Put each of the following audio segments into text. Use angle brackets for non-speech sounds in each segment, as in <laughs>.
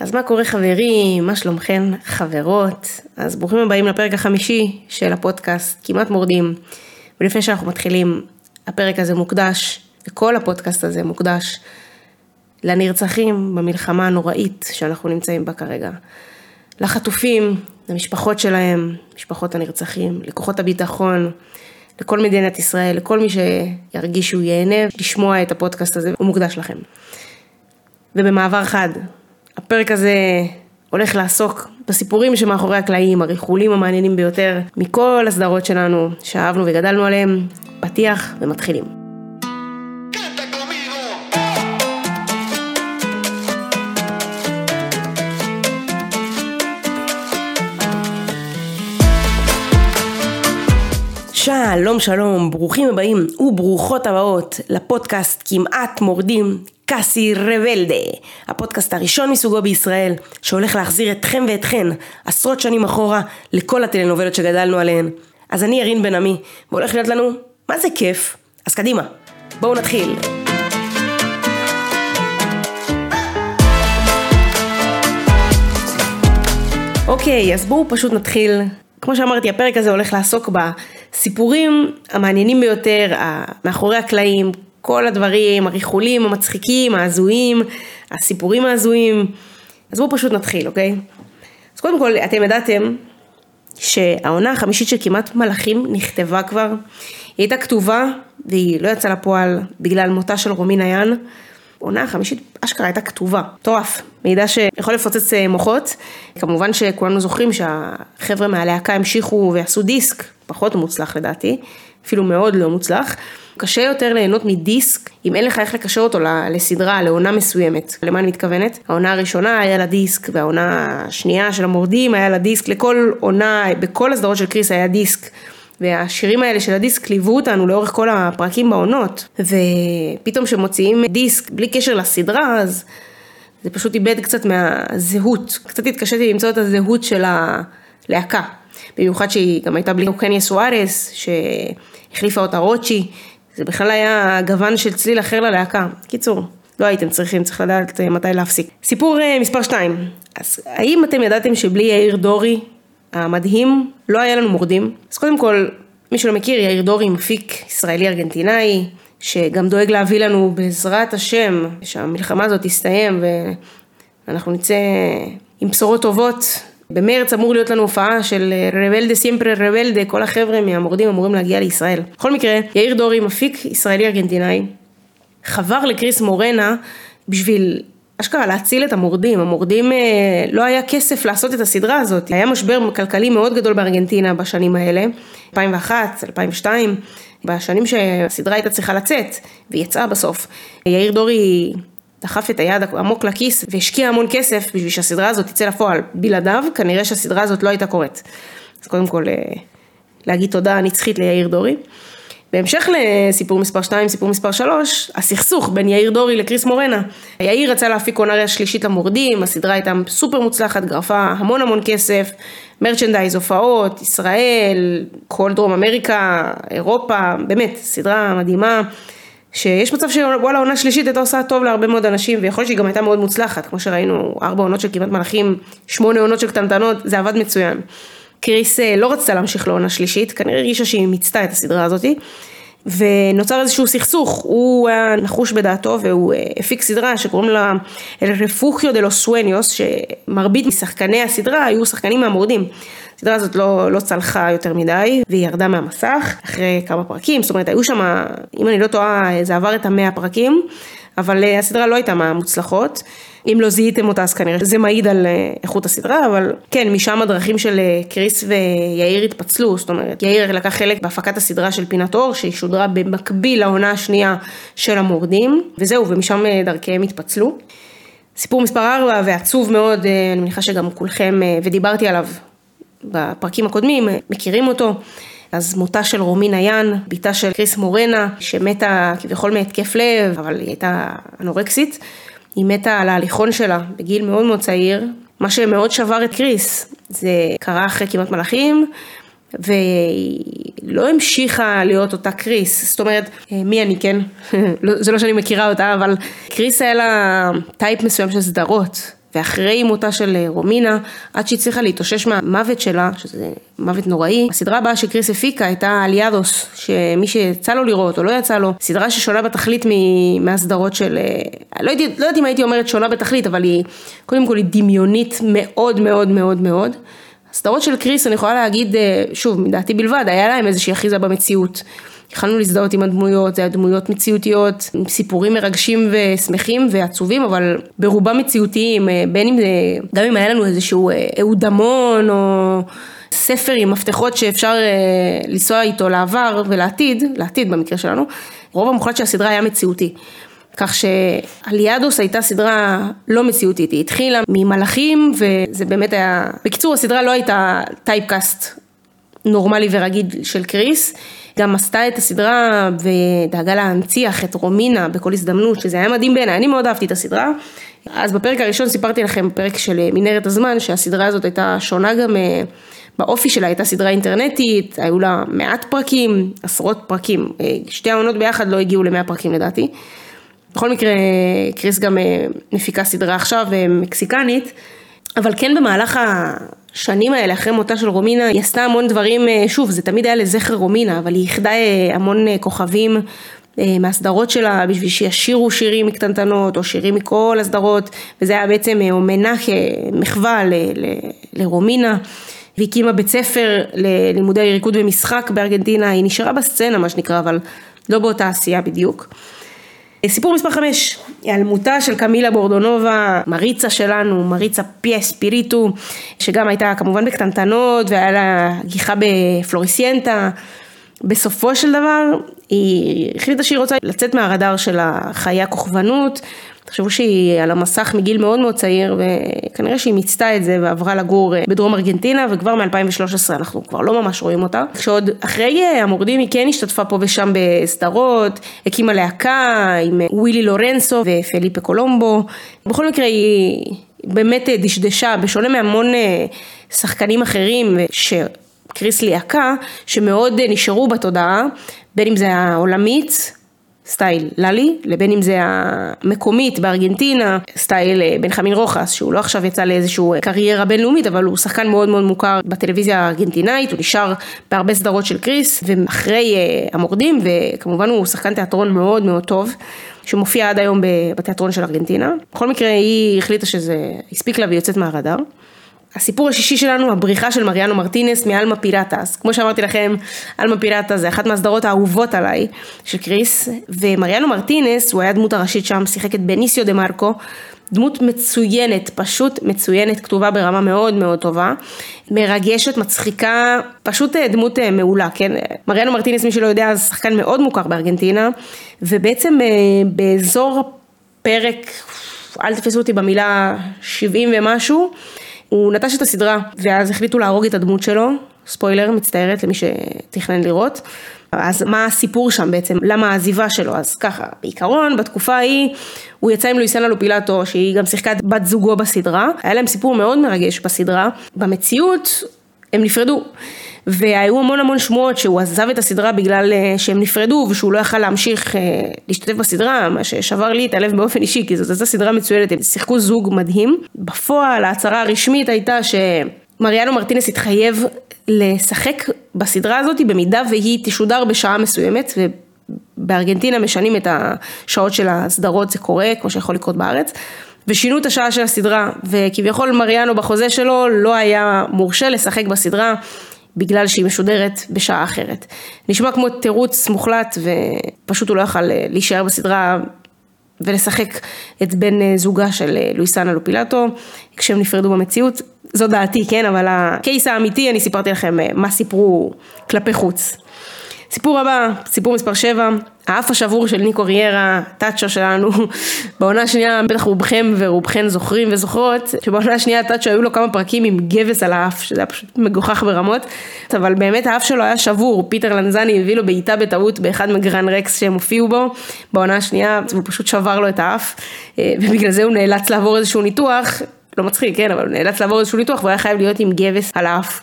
אז מה קורה חברים? מה שלומכן חברות? אז ברוכים הבאים לפרק החמישי של הפודקאסט, כמעט מורדים. ולפני שאנחנו מתחילים, הפרק הזה מוקדש, וכל הפודקאסט הזה מוקדש לנרצחים במלחמה הנוראית שאנחנו נמצאים בה כרגע. לחטופים, למשפחות שלהם, משפחות הנרצחים, לכוחות הביטחון, לכל מדינת ישראל, לכל מי שירגיש שהוא ייהנה לשמוע את הפודקאסט הזה, הוא מוקדש לכם. ובמעבר חד, הפרק הזה הולך לעסוק בסיפורים שמאחורי הקלעים, הריחולים המעניינים ביותר מכל הסדרות שלנו, שאהבנו וגדלנו עליהם, פתיח ומתחילים. שלום שלום, ברוכים הבאים וברוכות הבאות לפודקאסט כמעט מורדים קאסי רבלדה, הפודקאסט הראשון מסוגו בישראל שהולך להחזיר אתכם ואתכן עשרות שנים אחורה לכל הטלנובלות שגדלנו עליהן. אז אני ירין בן עמי, והולך להיות לנו מה זה כיף, אז קדימה, בואו נתחיל. אוקיי, אז בואו פשוט נתחיל. כמו שאמרתי, הפרק הזה הולך לעסוק בסיפורים המעניינים ביותר, מאחורי הקלעים, כל הדברים, הריחולים המצחיקים, ההזויים, הסיפורים ההזויים. אז בואו פשוט נתחיל, אוקיי? אז קודם כל, אתם ידעתם שהעונה החמישית של כמעט מלאכים נכתבה כבר. היא הייתה כתובה והיא לא יצאה לפועל בגלל מותה של רומין עיין. עונה החמישית אשכרה הייתה כתובה, מטורף, מידע שיכול לפוצץ אה, מוחות. כמובן שכולנו זוכרים שהחבר'ה מהלהקה המשיכו ועשו דיסק, פחות מוצלח לדעתי, אפילו מאוד לא מוצלח. קשה יותר ליהנות מדיסק אם אין לך איך לקשר אותו לסדרה, לעונה מסוימת. למה אני מתכוונת? העונה הראשונה היה לה דיסק, והעונה השנייה של המורדים היה לה דיסק, לכל עונה, בכל הסדרות של קריס היה דיסק. והשירים האלה של הדיסק ליוו אותנו לאורך כל הפרקים בעונות, ופתאום כשמוציאים דיסק בלי קשר לסדרה, אז זה פשוט איבד קצת מהזהות, קצת התקשיתי למצוא את הזהות של הלהקה, במיוחד שהיא גם הייתה בלי קניה סוארס, שהחליפה אותה רוצ'י, זה בכלל היה גוון של צליל אחר ללהקה. קיצור, לא הייתם צריכים, צריך לדעת אה, מתי להפסיק. סיפור uh, מספר 2, אז האם אתם ידעתם שבלי יאיר דורי המדהים לא היה לנו מורדים? אז קודם כל, מי שלא מכיר, יאיר דורי מפיק ישראלי ארגנטינאי, שגם דואג להביא לנו בעזרת השם, שהמלחמה הזאת תסתיים ואנחנו נצא עם בשורות טובות במרץ אמור להיות לנו הופעה של רבלדה סימפרה רבלדה, כל החבר'ה מהמורדים אמורים להגיע לישראל. בכל מקרה, יאיר דורי, מפיק ישראלי ארגנטינאי, חבר לקריס מורנה בשביל אשכרה להציל את המורדים, המורדים אה, לא היה כסף לעשות את הסדרה הזאת, היה משבר כלכלי מאוד גדול בארגנטינה בשנים האלה, 2001, 2002, בשנים שהסדרה הייתה צריכה לצאת, והיא יצאה בסוף. יאיר דורי דחף את היד עמוק לכיס והשקיע המון כסף בשביל שהסדרה הזאת תצא לפועל. בלעדיו, כנראה שהסדרה הזאת לא הייתה קורית. אז קודם כל, אה, להגיד תודה נצחית ליאיר דורי. בהמשך לסיפור מספר 2, סיפור מספר 3, הסכסוך בין יאיר דורי לקריס מורנה. יאיר רצה להפיק עונה שלישית למורדים, הסדרה הייתה סופר מוצלחת, גרפה המון המון כסף, מרצ'נדייז, הופעות, ישראל, כל דרום אמריקה, אירופה, באמת, סדרה מדהימה. שיש מצב שוואלה עונה שלישית הייתה עושה טוב להרבה מאוד אנשים ויכול להיות שהיא גם הייתה מאוד מוצלחת כמו שראינו ארבע עונות של כמעט מלאכים שמונה עונות של קטנטנות זה עבד מצוין. קריס אה, לא רצתה להמשיך לעונה שלישית כנראה הרגישה שהיא מיצתה את הסדרה הזאתי ונוצר איזשהו סכסוך הוא היה נחוש בדעתו והוא אה, הפיק סדרה שקוראים לה רפוחיו דה לוס סואניוס שמרבית משחקני הסדרה היו שחקנים מהמורדים. הסדרה הזאת לא, לא צלחה יותר מדי, והיא ירדה מהמסך אחרי כמה פרקים, זאת אומרת היו שם, אם אני לא טועה, זה עבר את המאה פרקים, אבל אה, הסדרה לא הייתה מהמוצלחות. אם לא זיהיתם אותה אז כנראה זה מעיד על אה, איכות הסדרה, אבל כן, משם הדרכים של אה, קריס ויאיר התפצלו, זאת אומרת, יאיר לקח חלק בהפקת הסדרה של פינת אור, שהיא שודרה במקביל לעונה השנייה של המורדים, וזהו, ומשם דרכיהם התפצלו. סיפור מספר 4 ועצוב מאוד, אני מניחה שגם כולכם, ודיברתי עליו בפרקים הקודמים, מכירים אותו. אז מותה של רומין עיין, בתה של קריס מורנה, שמתה כביכול מהתקף לב, אבל היא הייתה אנורקסית. היא מתה על ההליכון שלה בגיל מאוד מאוד צעיר, מה שמאוד שבר את קריס. זה קרה אחרי כמעט מלאכים, והיא לא המשיכה להיות אותה קריס, זאת אומרת, מי אני כן, <laughs> לא, זה לא שאני מכירה אותה, אבל קריס היה לה טייפ מסוים של סדרות, ואחרי מותה של רומינה, עד שהיא הצליחה להתאושש מהמוות שלה, שזה מוות נוראי, הסדרה הבאה שקריס הפיקה הייתה אליאדוס, שמי שיצא לו לראות או לא יצא לו, סדרה ששונה בתכלית מהסדרות של, לא יודעת, לא יודעת אם הייתי אומרת שונה בתכלית, אבל היא, קודם כל היא דמיונית מאוד מאוד מאוד מאוד. הסדרות של קריס, אני יכולה להגיד, שוב, מדעתי בלבד, היה להם איזושהי אחיזה במציאות. יכלנו להזדהות עם הדמויות, זה היה דמויות מציאותיות, עם סיפורים מרגשים ושמחים ועצובים, אבל ברובם מציאותיים, אה, בין אם זה, גם אם היה לנו איזשהו אה, אהודמון או ספר עם מפתחות שאפשר אה, לנסוע איתו לעבר ולעתיד, לעתיד במקרה שלנו, רוב המוחלט של הסדרה היה מציאותי. כך שאליאדוס הייתה סדרה לא מציאותית, היא התחילה ממלאכים וזה באמת היה, בקיצור הסדרה לא הייתה טייפקאסט נורמלי ורגיל של קריס, גם עשתה את הסדרה ודאגה להנציח את רומינה בכל הזדמנות, שזה היה מדהים בעיניי, אני מאוד אהבתי את הסדרה. אז בפרק הראשון סיפרתי לכם, פרק של מנהרת הזמן, שהסדרה הזאת הייתה שונה גם אה, באופי שלה, הייתה סדרה אינטרנטית, היו לה מעט פרקים, עשרות פרקים, אה, שתי העונות ביחד לא הגיעו למאה פרקים לדעתי. בכל מקרה, קריס גם אה, מפיקה סדרה עכשיו מקסיקנית, אבל כן במהלך השנים האלה אחרי מותה של רומינה היא עשתה המון דברים, אה, שוב זה תמיד היה לזכר רומינה, אבל היא איחדה אה, המון אה, כוכבים מהסדרות שלה בשביל שישירו שירים מקטנטנות או שירים מכל הסדרות וזה היה בעצם אומנה כמחווה לרומינה והקימה בית ספר ללימודי ריקוד ומשחק בארגנטינה, היא נשארה בסצנה מה שנקרא אבל לא באותה עשייה בדיוק. סיפור מספר 5, היעלמותה של קמילה בורדונובה, מריצה שלנו, מריצה פיה ספיריטו, שגם הייתה כמובן בקטנטנות והיה לה גיחה בפלוריסיינטה. בסופו של דבר היא החליטה שהיא רוצה לצאת מהרדאר של החיי הכוכבנות תחשבו שהיא על המסך מגיל מאוד מאוד צעיר וכנראה שהיא מיצתה את זה ועברה לגור אה, בדרום ארגנטינה וכבר מ-2013 אנחנו כבר לא ממש רואים אותה. כשעוד אחרי אה, המורדים היא כן השתתפה פה ושם בסדרות, הקימה להקה עם אה, ווילי לורנסו ופליפה קולומבו. בכל מקרה היא באמת דשדשה, בשונה מהמון שחקנים אחרים שקריס ליהקה, שמאוד נשארו בתודעה, בין אם זה העולמית סטייל ללי, לבין אם זה המקומית בארגנטינה, סטייל אה, בנחמין רוחס, שהוא לא עכשיו יצא לאיזשהו קריירה בינלאומית, אבל הוא שחקן מאוד מאוד מוכר בטלוויזיה הארגנטינאית, הוא נשאר בהרבה סדרות של קריס, ואחרי אה, המורדים, וכמובן הוא שחקן תיאטרון מאוד מאוד טוב. שמופיע עד היום בתיאטרון של ארגנטינה. בכל מקרה היא החליטה שזה הספיק לה והיא יוצאת מהרדאר. הסיפור השישי שלנו, הבריחה של מריאנו מרטינס מאלמה פירטס. כמו שאמרתי לכם, אלמה פירטס זה אחת מהסדרות האהובות עליי של קריס, ומריאנו מרטינס, הוא היה דמות הראשית שם, שיחק את בניסיו דה מרקו, דמות מצוינת, פשוט מצוינת, כתובה ברמה מאוד מאוד טובה, מרגשת, מצחיקה, פשוט אה, דמות אה, מעולה, כן? מריאנו מרטינס, מי שלא יודע, זה שחקן מאוד מוכר בארגנטינה, ובעצם אה, באזור פרק, אל תפסו אותי במילה 70 ומשהו, הוא נטש את הסדרה, ואז החליטו להרוג את הדמות שלו, ספוילר, מצטערת למי שתכנן לראות. אז מה הסיפור שם בעצם, למה העזיבה שלו, אז ככה, בעיקרון בתקופה ההיא הוא יצא עם לואיסנה לופילטו שהיא גם שיחקה את בת זוגו בסדרה, היה להם סיפור מאוד מרגש בסדרה, במציאות הם נפרדו. והיו המון המון שמועות שהוא עזב את הסדרה בגלל אה, שהם נפרדו ושהוא לא יכל להמשיך אה, להשתתף בסדרה, מה ששבר לי את הלב באופן אישי, כי זאת הייתה סדרה מצוינת, הם שיחקו זוג מדהים. בפועל ההצהרה הרשמית הייתה שמריאנו מרטינס התחייב לשחק בסדרה הזאת במידה והיא תשודר בשעה מסוימת, ובארגנטינה משנים את השעות של הסדרות, זה קורה, כמו שיכול לקרות בארץ. ושינו את השעה של הסדרה, וכביכול מריאנו בחוזה שלו לא היה מורשה לשחק בסדרה, בגלל שהיא משודרת בשעה אחרת. נשמע כמו תירוץ מוחלט ופשוט הוא לא יכל אה, להישאר בסדרה ולשחק את בן אה, זוגה של אה, לואיסנה לופילטו כשהם נפרדו במציאות. זו דעתי, כן, אבל הקייס האמיתי, אני סיפרתי לכם מה סיפרו כלפי חוץ. סיפור הבא, סיפור מספר 7, האף השבור של ניקו ריירה, טאצ'ו שלנו, <laughs> בעונה השנייה בטח רובכם ורובכן זוכרים וזוכרות, שבעונה השנייה טאצ'ו היו לו כמה פרקים עם גבס על האף, שזה היה פשוט מגוחך ברמות, אבל באמת האף שלו היה שבור, פיטר לנזני הביא לו בעיטה בטעות באחד מגראן רקס שהם הופיעו בו, בעונה השנייה הוא פשוט שבר לו את האף, אה, ובגלל זה הוא נאלץ לעבור איזשהו ניתוח, לא מצחיק, כן, אבל הוא נאלץ לעבור איזשהו ניתוח והוא היה חייב להיות עם גבס על האף.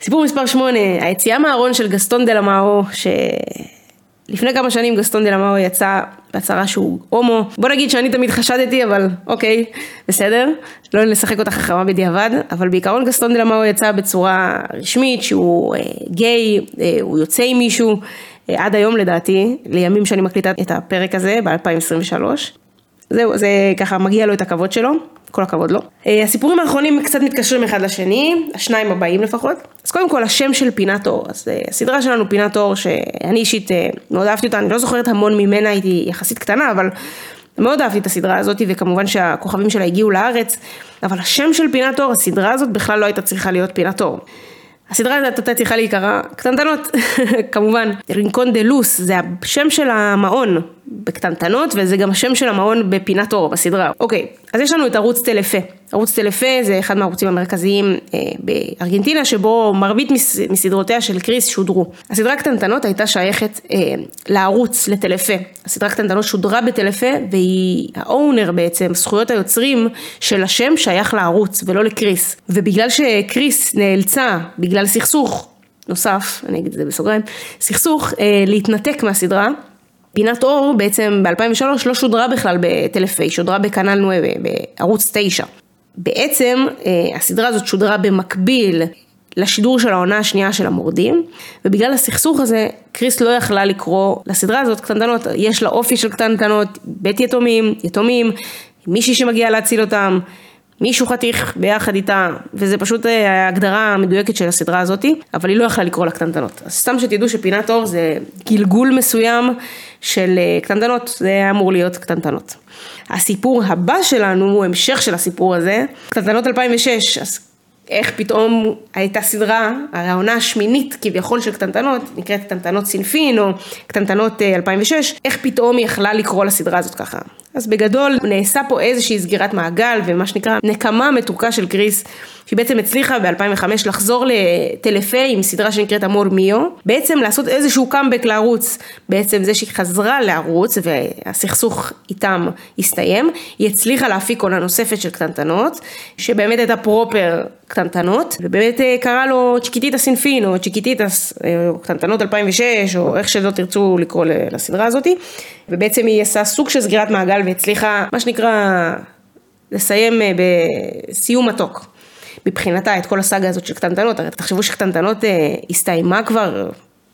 סיפור מספר 8, היציאה מהארון של גסטון דלמאו, לפני כמה שנים גסטון דלמאו יצא בהצהרה שהוא הומו. בוא נגיד שאני תמיד חשדתי, אבל אוקיי, בסדר. לא נשחק אותה חכמה בדיעבד, אבל בעיקרון גסטון דלמאו יצא בצורה רשמית שהוא אה, גיי, אה, הוא יוצא עם מישהו. אה, עד היום לדעתי, לימים שאני מקליטה את הפרק הזה, ב-2023. זהו, זה ככה מגיע לו את הכבוד שלו. כל הכבוד לו. אה, הסיפורים האחרונים קצת מתקשרים אחד לשני, השניים הבאים לפחות. אז קודם כל השם של פינת אור, אז אה, הסדרה שלנו פינת אור, שאני אישית אה, מאוד אהבתי אותה, אני לא זוכרת המון ממנה, הייתי יחסית קטנה, אבל מאוד אהבתי את הסדרה הזאת, וכמובן שהכוכבים שלה הגיעו לארץ, אבל השם של פינת אור, הסדרה הזאת בכלל לא הייתה צריכה להיות פינת אור. הסדרה הזאת הייתה צריכה להיקרא קטנטנות, <laughs> כמובן. רינקון דה לוס זה השם של המעון בקטנטנות, וזה גם השם של המעון בפינת אור בסדרה. אוקיי, אז יש לנו את ערוץ טלפה. ערוץ טלפה זה אחד מהערוצים המרכזיים אה, בארגנטינה, שבו מרבית מס, מסדרותיה של קריס שודרו. הסדרה קטנטנות הייתה שייכת אה, לערוץ, לטלפה. הסדרה קטנטנות שודרה בטלפה, והיא האונר בעצם, זכויות היוצרים של השם שייך לערוץ ולא לקריס. ובגלל שקריס נאלצה, בגלל סכסוך, נוסף, אני אגיד את זה בסוגריים, סכסוך אה, להתנתק מהסדרה, פינת אור בעצם ב-2003 לא שודרה בכלל בטלפה, היא שודרה בכנל נועה, בערוץ 9. בעצם אה, הסדרה הזאת שודרה במקביל לשידור של העונה השנייה של המורדים, ובגלל הסכסוך הזה, קריס לא יכלה לקרוא לסדרה הזאת קטנטנות, יש לה אופי של קטנטנות, בית יתומים, יתומים, מישהי שמגיעה להציל אותם, מישהו חתיך ביחד איתה, וזה פשוט אה, ההגדרה המדויקת של הסדרה הזאתי, אבל היא לא יכלה לקרוא לה קטנטנות. אז סתם שתדעו שפינת אור זה גלגול מסוים של אה, קטנטנות, זה היה אמור להיות קטנטנות. הסיפור הבא שלנו הוא המשך של הסיפור הזה, קטנטנות 2006, אז איך פתאום הייתה סדרה, הרי העונה השמינית כביכול של קטנטנות, נקראת קטנטנות סינפין או קטנטנות 2006, אה, איך פתאום היא יכלה לקרוא לסדרה הזאת ככה. אז בגדול נעשה פה איזושהי סגירת מעגל ומה שנקרא נקמה מתוקה של קריס שהיא בעצם הצליחה ב-2005 לחזור לטלפה עם סדרה שנקראת אמור מיו, בעצם לעשות איזשהו קאמבק לערוץ, בעצם זה שהיא חזרה לערוץ והסכסוך איתם הסתיים, היא הצליחה להפיק עונה נוספת של קטנטנות, שבאמת הייתה proper קטנטנות, ובאמת אה, קרא לו Chiquititas sin fin או Chiquititas, אה, קטנטנות 2006, או איך שלא תרצו לקרוא לסדרה הזאתי, ובעצם היא עשה סוג של סגירת מעגל והצליחה, מה שנקרא, לסיים אה, בסיום מתוק. מבחינתה את כל הסאגה הזאת של קטנטנות, הרי תחשבו שקטנטנות אה, הסתיימה כבר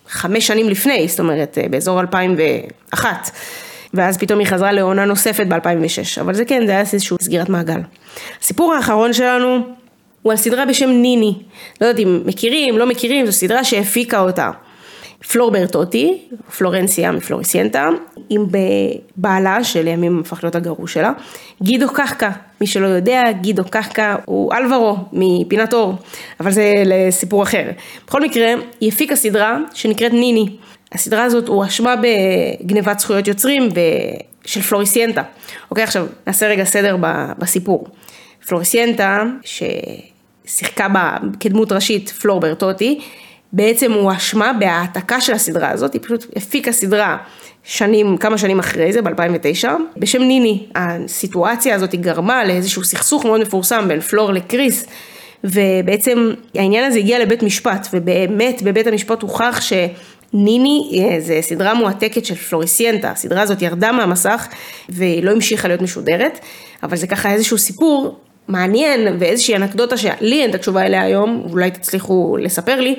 חמש שנים לפני, זאת אומרת אה, באזור 2001, ואז פתאום היא חזרה לעונה נוספת ב-2006, אבל זה כן, זה היה איזושהי סגירת מעגל. הסיפור האחרון שלנו הוא על סדרה בשם ניני, לא יודעת אם מכירים, לא מכירים, זו סדרה שהפיקה אותה. פלור ברטוטי, פלורנסיה מפלוריסיינטה, עם בעלה שלימים הפך להיות הגרוש שלה, גידו קחקה, מי שלא יודע, גידו קחקה הוא אלברו מפינת אור, אבל זה לסיפור אחר. בכל מקרה, היא הפיקה סדרה שנקראת ניני. הסדרה הזאת הואשמה בגנבת זכויות יוצרים של פלוריסיינטה. אוקיי, עכשיו נעשה רגע סדר בסיפור. פלוריסיינטה, ששיחקה בה כדמות ראשית פלור ברטוטי, בעצם הואשמה בהעתקה של הסדרה הזאת, היא פשוט הפיקה סדרה שנים, כמה שנים אחרי זה, ב-2009, בשם ניני. הסיטואציה הזאת גרמה לאיזשהו סכסוך מאוד מפורסם בין פלור לקריס, ובעצם העניין הזה הגיע לבית משפט, ובאמת בבית המשפט הוכח ש... ניני אה, זה סדרה מועתקת של פלוריסיינטה, הסדרה הזאת ירדה מהמסך והיא לא המשיכה להיות משודרת, אבל זה ככה איזשהו סיפור מעניין ואיזושהי אנקדוטה שלי אין את התשובה אליה היום, אולי תצליחו לספר לי,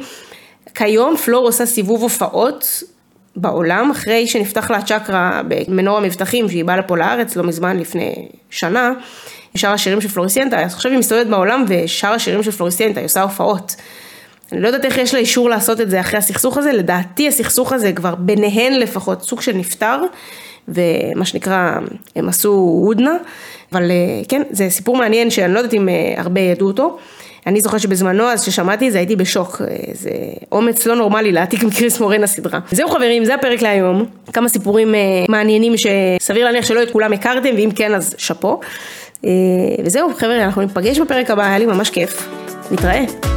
כיום פלור עושה סיבוב הופעות בעולם, אחרי שנפתח לה צ'קרה במנור המבטחים, שהיא באה לפה לארץ לא מזמן, לפני שנה, שר השירים של פלוריסיינטה, אז עכשיו היא מסתובבת בעולם ושר השירים של פלוריסיינטה, היא עושה הופעות. אני לא יודעת איך יש לה אישור לעשות את זה אחרי הסכסוך הזה, לדעתי הסכסוך הזה כבר ביניהן לפחות סוג של נפטר, ומה שנקרא, הם עשו הודנה, אבל אה, כן, זה סיפור מעניין שאני לא יודעת אם אה, הרבה ידעו אותו. אני זוכרת שבזמנו, אז ששמעתי את זה, הייתי בשוק. זה אומץ לא נורמלי להעתיק מקריס מורן הסדרה. זהו חברים, זה הפרק להיום. כמה סיפורים אה, מעניינים שסביר להניח שלא את כולם הכרתם, ואם כן, אז שאפו. אה, וזהו, חבר'ה, אנחנו ניפגש בפרק הבא, היה לי ממש כיף. נתראה.